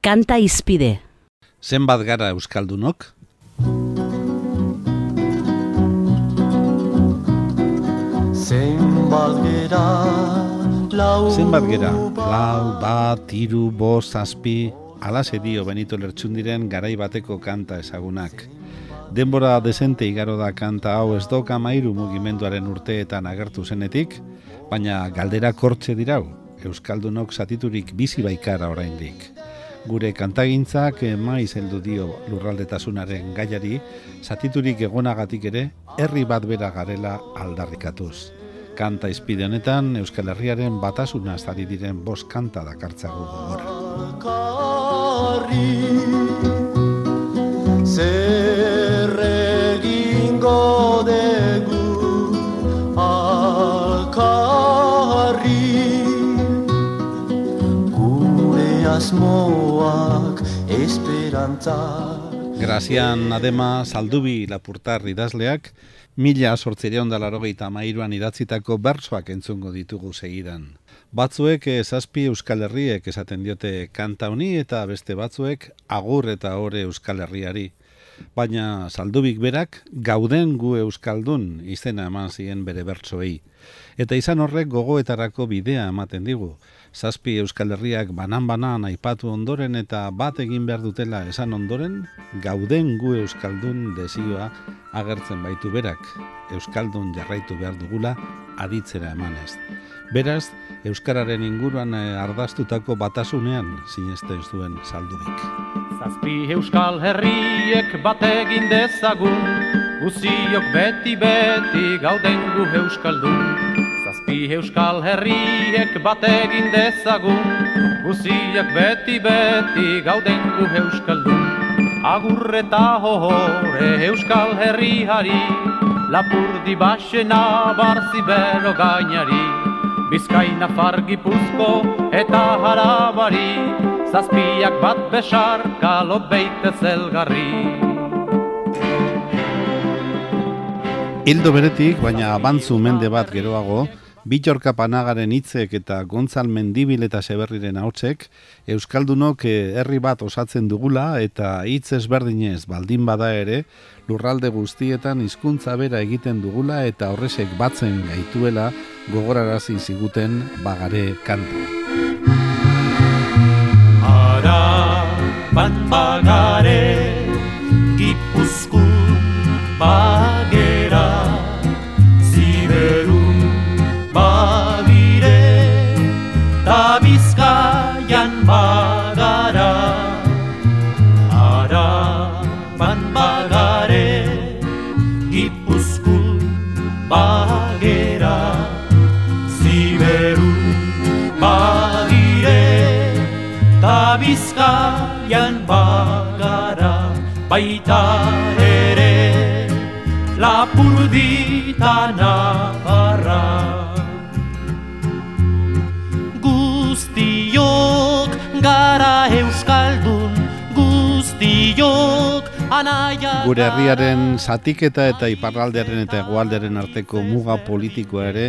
Kanta izpide. Zenbat gara Euskaldunok? Zenbat gera, lau Zenbat gera? Lau, bat, iru, bost, zazpi, alase dio Benito Lertxundiren garai bateko kanta ezagunak. Denbora desente igaro da kanta hau ez doka mairu mugimenduaren urteetan agertu zenetik, baina galdera kortxe dirau, Euskaldunok zatiturik bizi baikara oraindik. Gure kantagintzak maiz heldu dio lurraldetasunaren gaiari, zatiturik egonagatik ere, herri bat bera garela aldarrikatuz. Kanta izpide honetan Euskal Herriaren batasuna ari diren bost kanta dakartzagu gogora. Asmoak esperantzak Grazian Adema Saldubi Lapurtar idazleak, mila sortzireon da larogeita mairuan idatzitako bertsoak entzungo ditugu segidan. Batzuek eh, zazpi Euskal Herriek esaten diote kanta honi eta beste batzuek agur eta ore Euskal Herriari. Baina Saldubik berak gauden gu Euskaldun izena eman ziren bere bertsoei. Eta izan horrek gogoetarako bidea ematen digu. Zazpi Euskal Herriak banan-banan aipatu ondoren eta bat egin behar dutela esan ondoren, gauden gu Euskaldun desioa agertzen baitu berak. Euskaldun jarraitu behar dugula aditzera emanez. Beraz, Euskararen inguruan eh, ardaztutako batasunean sinesten zuen saldubik. Zazpi euskal herriek bat egin dezagun, guziok beti beti gauden gu euskaldun. Zazpi euskal herriek bat egin dezagun, guziok beti beti gauden gu euskaldun. Agur eta hohore euskal herriari, lapurdi basena barzi bero gainari. Bizkaina fargipuzko eta harabari, Zazpiak bat besar kalot beite zelgarri. Hildo beretik, baina abantzu mende bat geroago, Bitorka Panagaren hitzek eta Gontzal Mendibil eta Seberriren hautsek, Euskaldunok eh, herri bat osatzen dugula eta hitz ezberdinez baldin bada ere, lurralde guztietan hizkuntza bera egiten dugula eta horresek batzen gaituela gogorarazi ziguten bagare kanta. Ara, baita ere lapurdita navarra guztiok gara euskaldun guztiok Gure herriaren zatiketa eta iparraldearen eta hegoaldearen arteko muga politikoa ere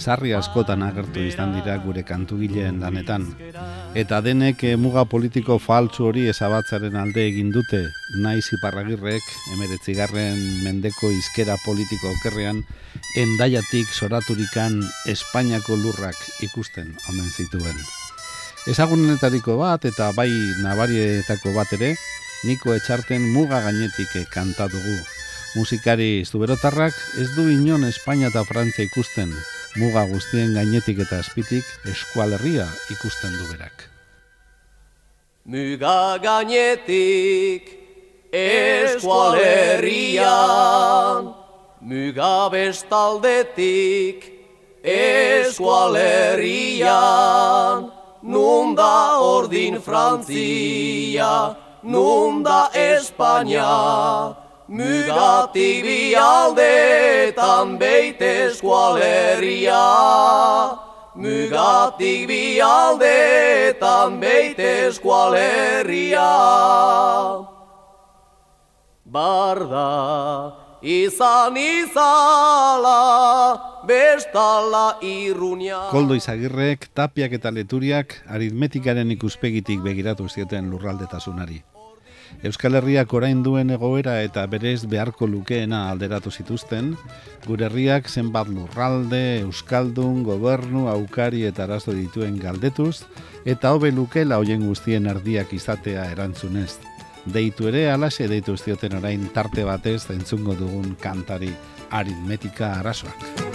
sarri askotan agertu izan dira gure kantugileen lanetan. Eta denek eh, muga politiko faltsu hori ezabatzaren alde egin dute, naiz iparragirrek, emeretzigarren mendeko izkera politiko okerrean, endaiatik soraturikan Espainiako lurrak ikusten omen zituen. Ezagunenetariko bat eta bai nabarietako bat ere, Niko etxarten muga gainetik eh, kanta dugu. Musikari zuberotarrak ez du inon Espainia eta Frantzia ikusten, muga guztien gainetik eta azpitik eskualerria ikusten du berak. Muga gainetik eskualerian, muga bestaldetik eskualerian, nunda ordin Frantzia, nunda Espainia, mugatik bi aldetan beite eskualeria. Mugatik bi aldetan beite eskualeria. Barda izan izala, bestala irrunia. Koldo izagirrek, tapiak eta leturiak aritmetikaren ikuspegitik begiratu zioten lurraldetasunari. Euskal Herriak orain duen egoera eta berez beharko lukeena alderatu zituzten, gure herriak zenbat lurralde, euskaldun, gobernu, aukari eta arazo dituen galdetuz, eta hobe lukela hoien guztien erdiak izatea erantzunez. Deitu ere alaxe deitu zioten orain tarte batez entzungo dugun kantari aritmetika arazoak.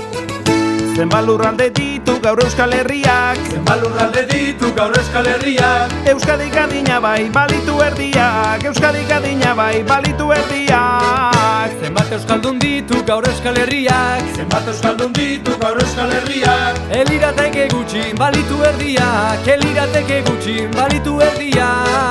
Zenbat lurralde ditu gaur Euskal Herriak? Zenbat lurralde ditu gaur Euskal Herriak? Euskadik adina bai balitu erdiak. Euskadik adina bai balitu erdiak. Zenbat euskaldun ditu gaur Euskal Herriak? Zenbat euskaldun ditu gaur Euskal Herriak? Elirateke gutxi balitu erdiak. Elirateke gutxi balitu erdiak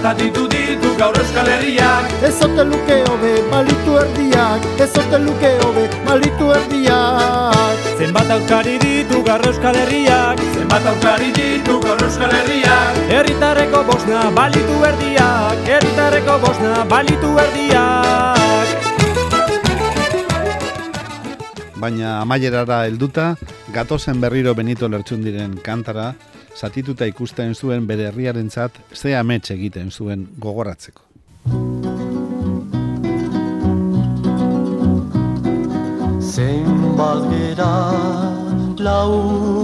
Zenbat ditu ditu gaur Euskal Herriak. Ez ote luke hobe balitu erdiak Ez ote luke hobe balitu erdiak. Zenbat aukari ditu gaur Euskal Herriak. Zenbat aukari ditu gaur Euskal Herriak. Herritarreko bosna balitu erdiak. Herritarreko bosna balitu erdiak. Baina amaierara helduta, gatozen berriro Benito Lertxundiren kantara, zatituta ikusten zuen bere herriarentzat ze amets egiten zuen gogoratzeko. Zenbat gera lau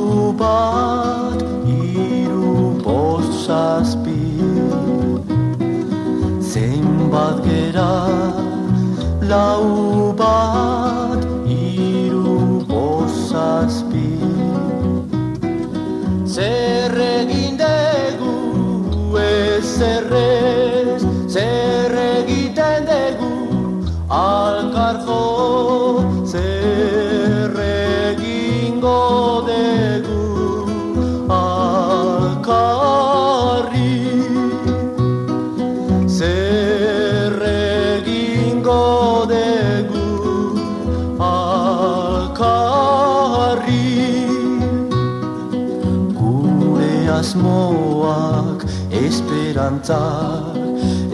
asmoak esperantzak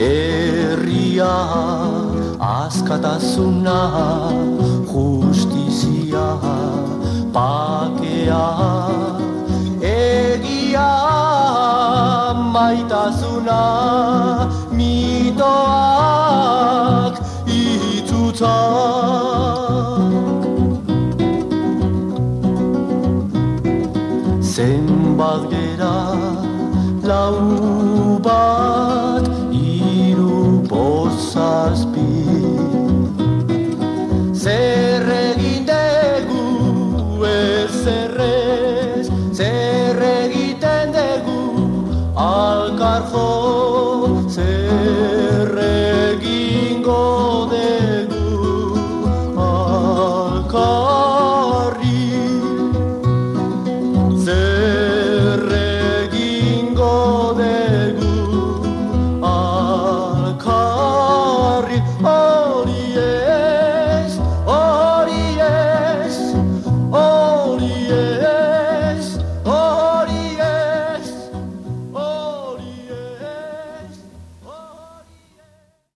herria askatasuna justizia pakea egia maitasuna mitoak itzutzak lau